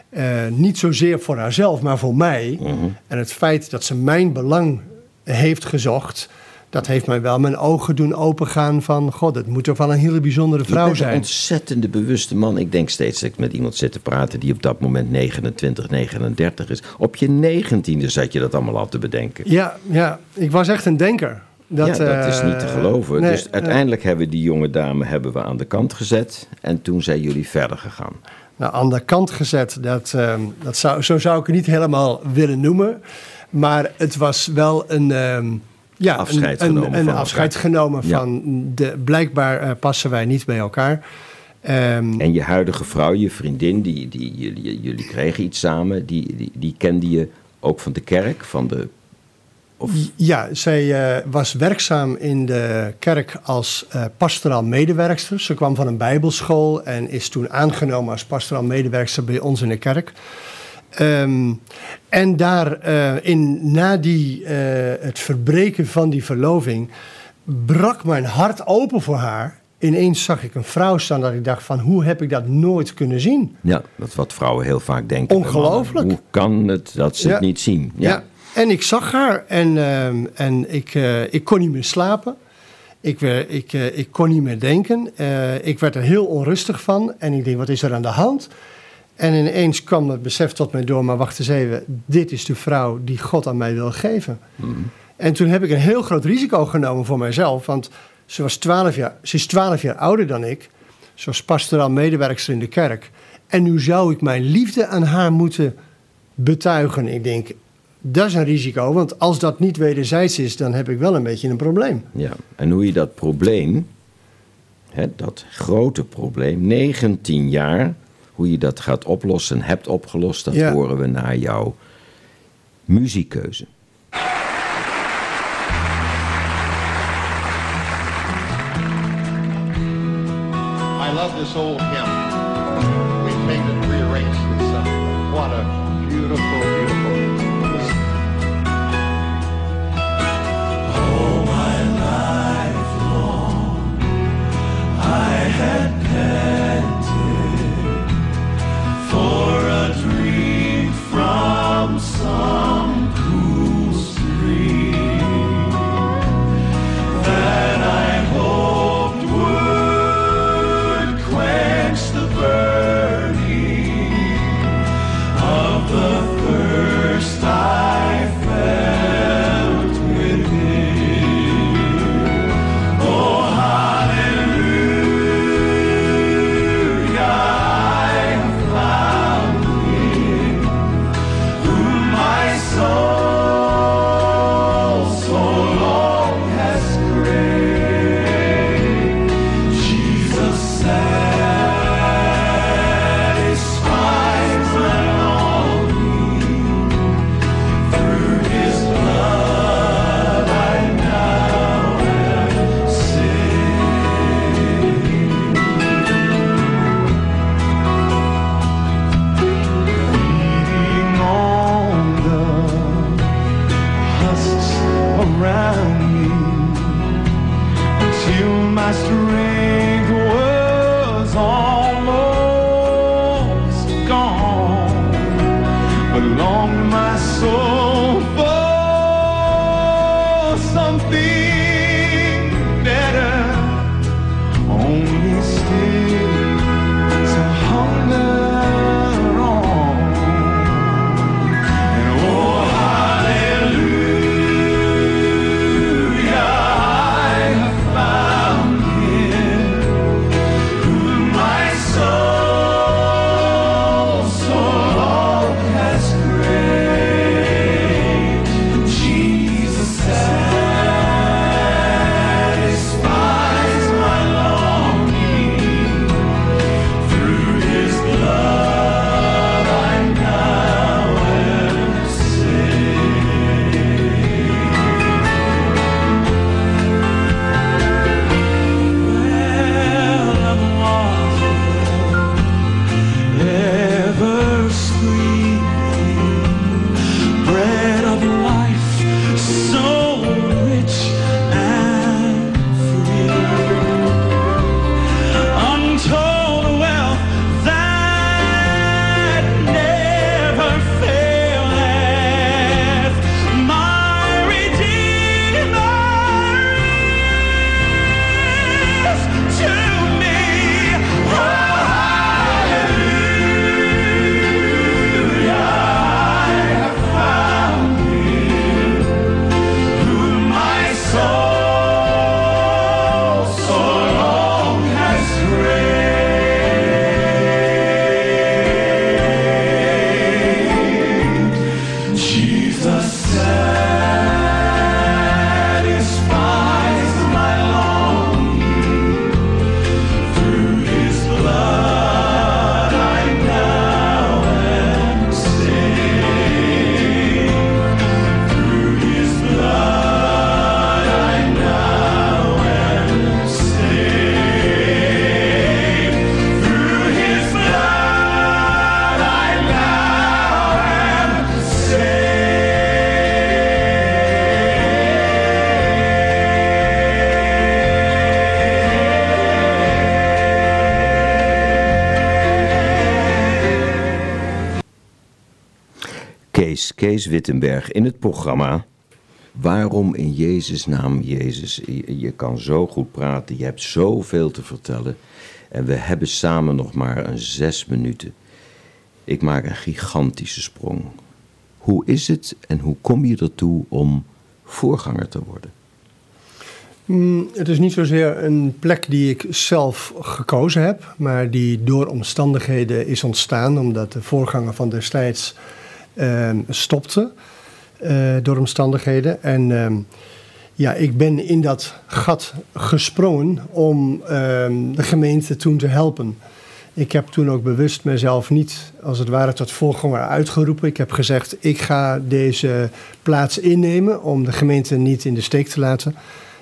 Uh, niet zozeer voor haarzelf, maar voor mij. Mhm. En het feit dat ze mijn belang heeft gezocht, dat heeft mij wel mijn ogen doen opengaan van... God, het moet toch wel een hele bijzondere vrouw je bent zijn. een ontzettende bewuste man. Ik denk steeds dat ik met iemand zit te praten die op dat moment 29, 39 is. Op je negentiende zat je dat allemaal al te bedenken. Ja, ja. ik was echt een denker. Dat, ja, dat is niet te geloven. nee, dus uiteindelijk hebben we die jonge dame hebben we aan de kant gezet. En toen zijn jullie verder gegaan. Nou, aan de kant gezet, dat, uh, dat zou, zo zou ik het niet helemaal willen noemen. Maar het was wel een, uh, ja, afscheid een, genomen een, van afscheid elkaar. genomen Ja. van de, blijkbaar uh, passen wij niet bij elkaar. Um, En je huidige vrouw, je vriendin, die, die, jullie, jullie kregen iets samen, die, die, die kende je ook van de kerk, van de of... Ja, zij uh, was werkzaam in de kerk als uh, pastoraal medewerkster. Ze kwam van een bijbelschool en is toen aangenomen als pastoraal medewerkster bij ons in de kerk. Um, en daar uh, in, na die, het verbreken van die verloving brak mijn hart open voor haar. Ineens zag ik een vrouw staan dat ik dacht van hoe heb ik dat nooit kunnen zien? Ja, dat is wat vrouwen heel vaak denken. Ongelooflijk. Hoe kan het dat ze ja. het niet zien? Ja. ja. En ik zag haar en, uh, en ik, uh, ik kon niet meer slapen. Ik, ik, ik kon niet meer denken. Eh, ik werd er heel onrustig van. En ik denk, wat is er aan de hand? En ineens kwam het besef tot mij door, maar wacht eens even. Dit is de vrouw die God aan mij wil geven. Mm. En toen heb ik een heel groot risico genomen voor mijzelf. Want ze, was 12 jaar, ze is 12 jaar ouder dan ik. Ze was pastoraal medewerkster in de kerk. En nu zou ik mijn liefde aan haar moeten betuigen. Ik denk, dat is een risico, want als dat niet wederzijds is, dan heb ik wel een beetje een probleem. Ja, en hoe je dat probleem, hè, dat grote probleem, 19 jaar, hoe je dat gaat oplossen, hebt opgelost, dat Ja. horen we naar jouw muziekkeuze. I love this old hymn. My soul oh, for oh, something Kees, Kees Wittenberg in het programma. Waarom in Jezus' naam Jezus? Je, kan zo goed praten, je hebt zoveel te vertellen. En we hebben samen nog maar een zes minuten. Ik maak een gigantische sprong. Hoe is het en hoe kom je ertoe om voorganger te worden? Mm, het is niet zozeer een plek die ik zelf gekozen heb, maar die door omstandigheden is ontstaan, omdat de voorganger van destijds stopte eh, door omstandigheden. En ehm, ja, ik ben in dat gat gesprongen om ehm, de gemeente toen te helpen. Ik heb toen ook bewust mezelf niet, als het ware, tot voorganger uitgeroepen. Ik heb gezegd, ik ga deze plaats innemen om de gemeente niet in de steek te laten.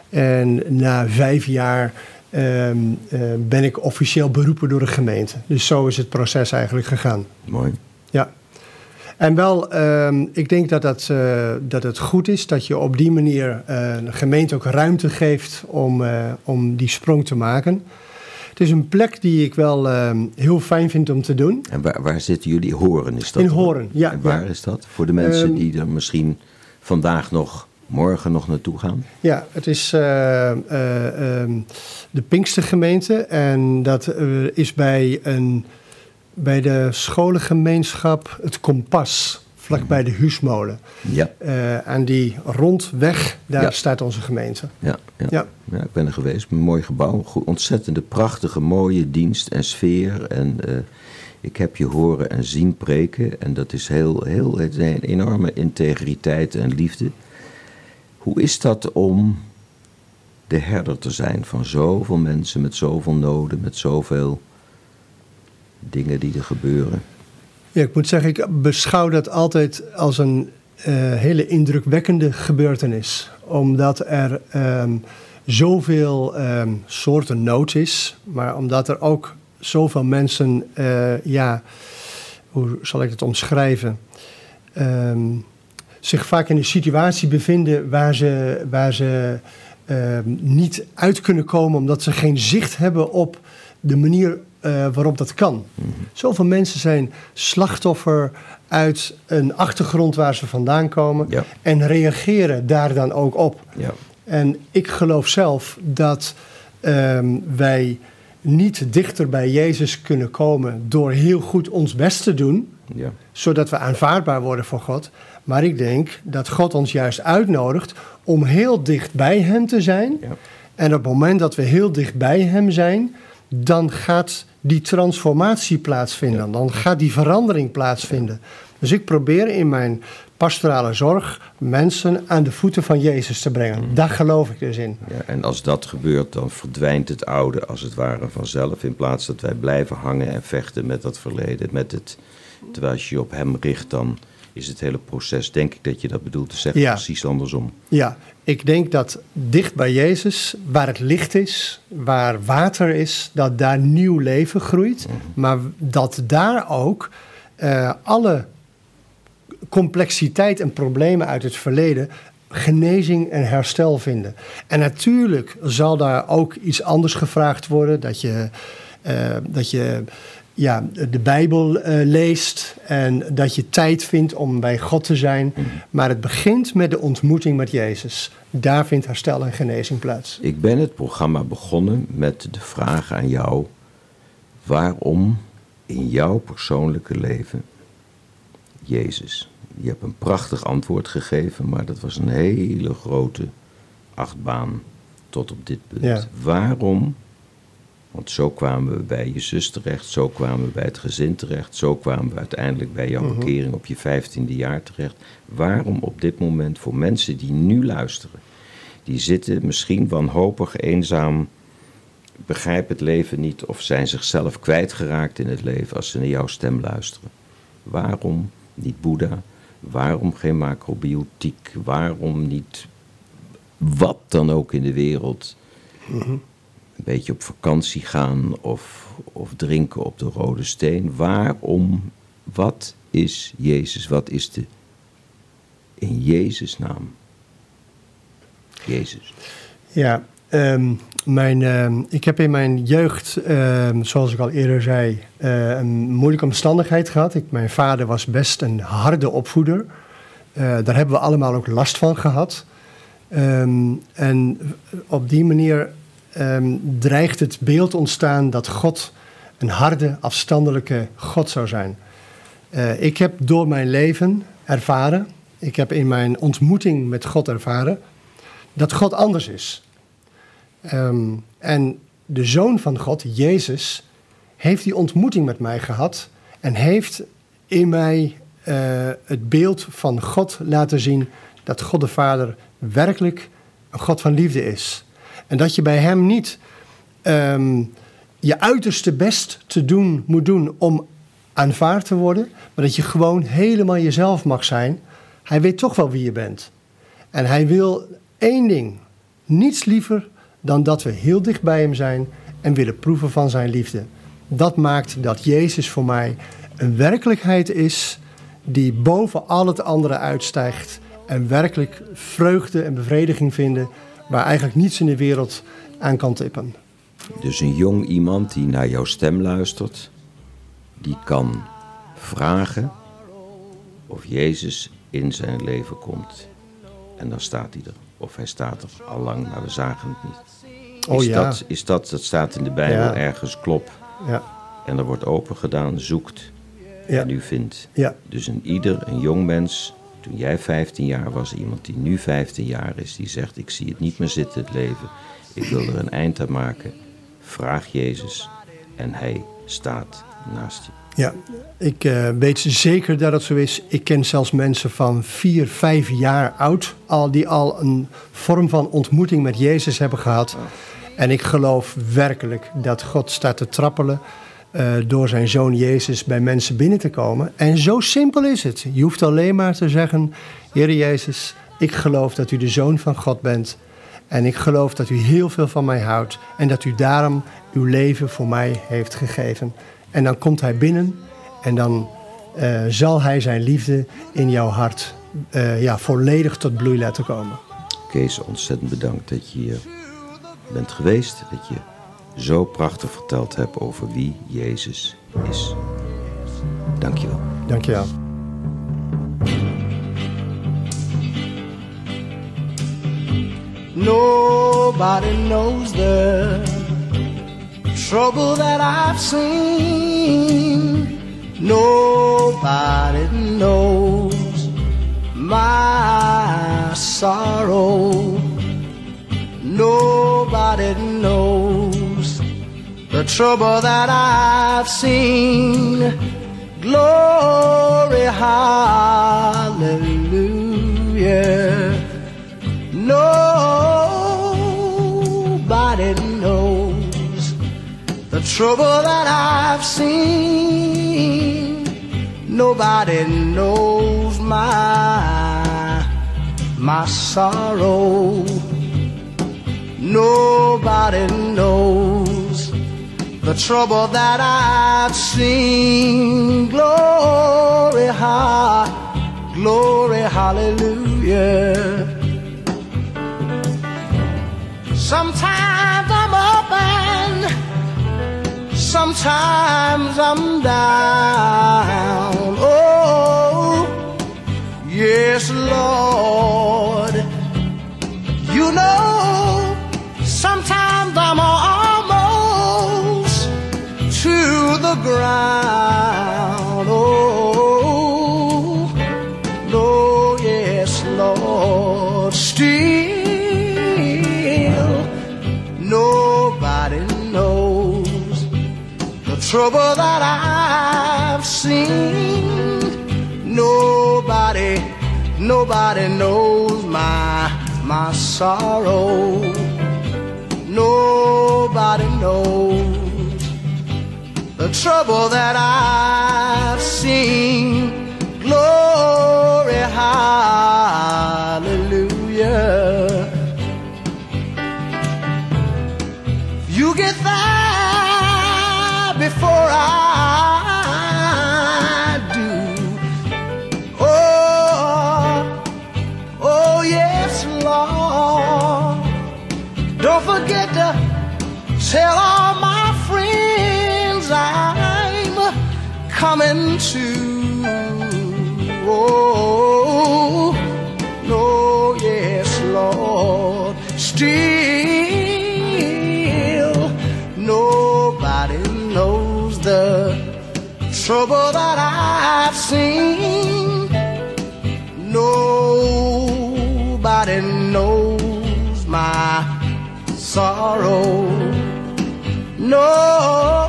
En na vijf jaar ehm, eh, ben ik officieel beroepen door de gemeente. Dus zo is het proces eigenlijk gegaan. Mooi. Ja. En wel, ehm, ik denk dat, dat, eh, dat het goed is dat je op die manier eh, de gemeente ook ruimte geeft om, eh, om die sprong te maken. Het is een plek die ik wel ehm, heel fijn vind om te doen. En waar, waar zitten jullie? Horen is dat? In? Horen, ja, En waar ja. is dat? Voor de mensen Ehm, die er misschien vandaag nog, morgen nog naartoe gaan? Ja, het is eh, eh, ehm, de Pinkstergemeente en dat eh, is bij, een, bij de scholengemeenschap Het Kompas, vlakbij de Huusmolen. Ja, Eh, aan die rondweg, daar Ja. staat onze gemeente. ja, ja. Ja. Ja, ik ben er geweest. Een mooi gebouw. Goed, ontzettende prachtige, mooie dienst en sfeer. En eh, ik heb je horen en zien preken. En dat is heel, heel het is een enorme integriteit en liefde. Hoe is dat om de herder te zijn van zoveel mensen met zoveel noden, met zoveel dingen die er gebeuren? Ja, ik moet zeggen, ik beschouw dat altijd als een eh, hele indrukwekkende gebeurtenis. Omdat er ehm, zoveel ehm, soorten nood is, maar omdat er ook zoveel mensen, eh, ja, hoe zal ik het omschrijven? Ehm, zich vaak in een situatie bevinden waar ze, waar ze niet uit kunnen komen omdat ze geen zicht hebben op de manier eh, waarop dat kan. Zoveel mensen zijn slachtoffer uit een achtergrond waar ze vandaan komen Ja. en reageren daar dan ook op. Ja. En ik geloof zelf dat ehm, wij niet dichter bij Jezus kunnen komen door heel goed ons best te doen, Ja. zodat we aanvaardbaar worden voor God. Maar ik denk dat God ons juist uitnodigt om heel dicht bij Hem te zijn. Ja. En op het moment dat we heel dicht bij Hem zijn, dan gaat die transformatie plaatsvinden. Dan gaat die verandering plaatsvinden. Dus ik probeer in mijn pastorale zorg mensen aan de voeten van Jezus te brengen. Daar geloof ik dus in. Ja, en als dat gebeurt, dan verdwijnt het oude als het ware vanzelf. In plaats dat wij blijven hangen en vechten met dat verleden. Met het, terwijl als je je op hem richt, dan is het hele proces, denk ik dat je dat bedoelt te zeggen, Ja. precies andersom. Ja, ik denk dat dicht bij Jezus, waar het licht is, waar water is, dat daar nieuw leven groeit. Maar dat daar ook eh, alle complexiteit en problemen uit het verleden genezing en herstel vinden. En natuurlijk zal daar ook iets anders gevraagd worden, dat je, eh, dat je ja, de Bijbel eh, leest en dat je tijd vindt om bij God te zijn. Maar het begint met de ontmoeting met Jezus. Daar vindt herstel en genezing plaats. Ik ben het programma begonnen met de vraag aan jou: waarom in jouw persoonlijke leven Jezus? Je hebt een prachtig antwoord gegeven, maar dat was een hele grote achtbaan tot op dit punt. Ja. Waarom? Want zo kwamen we bij je zus terecht, zo kwamen we bij het gezin terecht, zo kwamen we uiteindelijk bij jouw bekering op je vijftiende jaar terecht. Waarom op dit moment voor mensen die nu luisteren, die zitten misschien wanhopig, eenzaam, begrijpen het leven niet of zijn zichzelf kwijtgeraakt in het leven als ze naar jouw stem luisteren. Waarom niet Boeddha? Waarom geen macrobiotiek? Waarom niet wat dan ook in de wereld? Een beetje op vakantie gaan of, of drinken op de rode steen. Waarom? Wat is Jezus? Wat is de in Jezus naam? Jezus. Ja, ehm, mijn, ehm, ik heb in mijn jeugd, ehm, zoals ik al eerder zei, eh, een moeilijke omstandigheid gehad. Mijn vader was best een harde opvoeder. Eh, daar hebben we allemaal ook last van gehad. En op die manier ehm, dreigt het beeld ontstaan dat God een harde, afstandelijke God zou zijn. Eh, ik heb door mijn leven ervaren, ik heb in mijn ontmoeting met God ervaren, dat God anders is. Ehm, en de Zoon van God, Jezus, heeft die ontmoeting met mij gehad en heeft in mij eh, het beeld van God laten zien dat God de Vader werkelijk een God van liefde is. En dat je bij Hem niet ehm, je uiterste best te doen moet doen om aanvaard te worden, maar dat je gewoon helemaal jezelf mag zijn. Hij weet toch wel wie je bent. En hij wil één ding, niets liever dan dat we heel dicht bij hem zijn en willen proeven van zijn liefde. Dat maakt dat Jezus voor mij een werkelijkheid is die boven al het andere uitstijgt en werkelijk vreugde en bevrediging vinden waar eigenlijk niets in de wereld aan kan tippen. Dus een jong iemand die naar jouw stem luistert, die kan vragen of Jezus in zijn leven komt. En dan staat hij er. Of hij staat er al lang, maar we zagen het niet. Oh is, ja. dat, is dat, dat staat in de Bijbel Ja. ergens, klop. Ja, En er wordt open gedaan, zoekt Ja. en u vindt. ja, Dus een ieder, een jong mens, toen jij 15 jaar was, iemand die nu 15 jaar is, die zegt: Ik zie het niet meer zitten, het leven. Ik wil er een eind aan maken. Vraag Jezus en hij staat naast je. ja. Ik eh, weet zeker dat het zo is. Ik ken zelfs mensen van vier, vijf jaar oud, al, die al een vorm van ontmoeting met Jezus hebben gehad. En ik geloof werkelijk dat God staat te trappelen eh, door zijn zoon Jezus bij mensen binnen te komen. En zo simpel is het. Je hoeft alleen maar te zeggen: Heer Jezus, ik geloof dat u de zoon van God bent. En ik geloof dat u heel veel van mij houdt. En dat u daarom uw leven voor mij heeft gegeven. En dan komt hij binnen en dan eh, zal hij zijn liefde in jouw hart eh, ja, volledig tot bloei laten komen. Kees, ontzettend bedankt dat je hier bent geweest. Dat je zo prachtig verteld hebt over wie Jezus is. Dankjewel. Dankjewel. Nobody knows the trouble that I've seen. Nobody knows my sorrow. Nobody the trouble that I've seen. Glory, hallelujah. Nobody knows the trouble that I've seen. Nobody knows my my sorrow. Nobody knows the trouble that I've seen. Glory, ha, glory, hallelujah. Sometimes I'm up and sometimes I'm down. Oh, yes, Lord. You know, sometimes I'm almost ground. Oh, no, yes, Lord. Still, nobody knows the trouble that I've seen. Nobody, nobody knows my my sorrow. Nobody knows the trouble that I've seen. Glory, hallelujah. You get there before I do. Oh, oh yes, Lord. Don't forget to tell coming to. Oh, no, yes, Lord. Still, nobody knows the trouble that I've seen. Nobody knows my sorrow. Nobody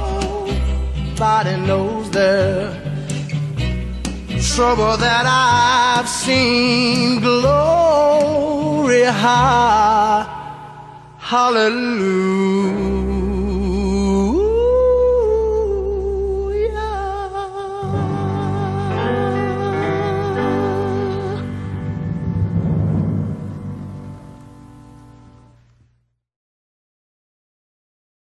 knows trouble that I've seen. Glory, high, hallelujah.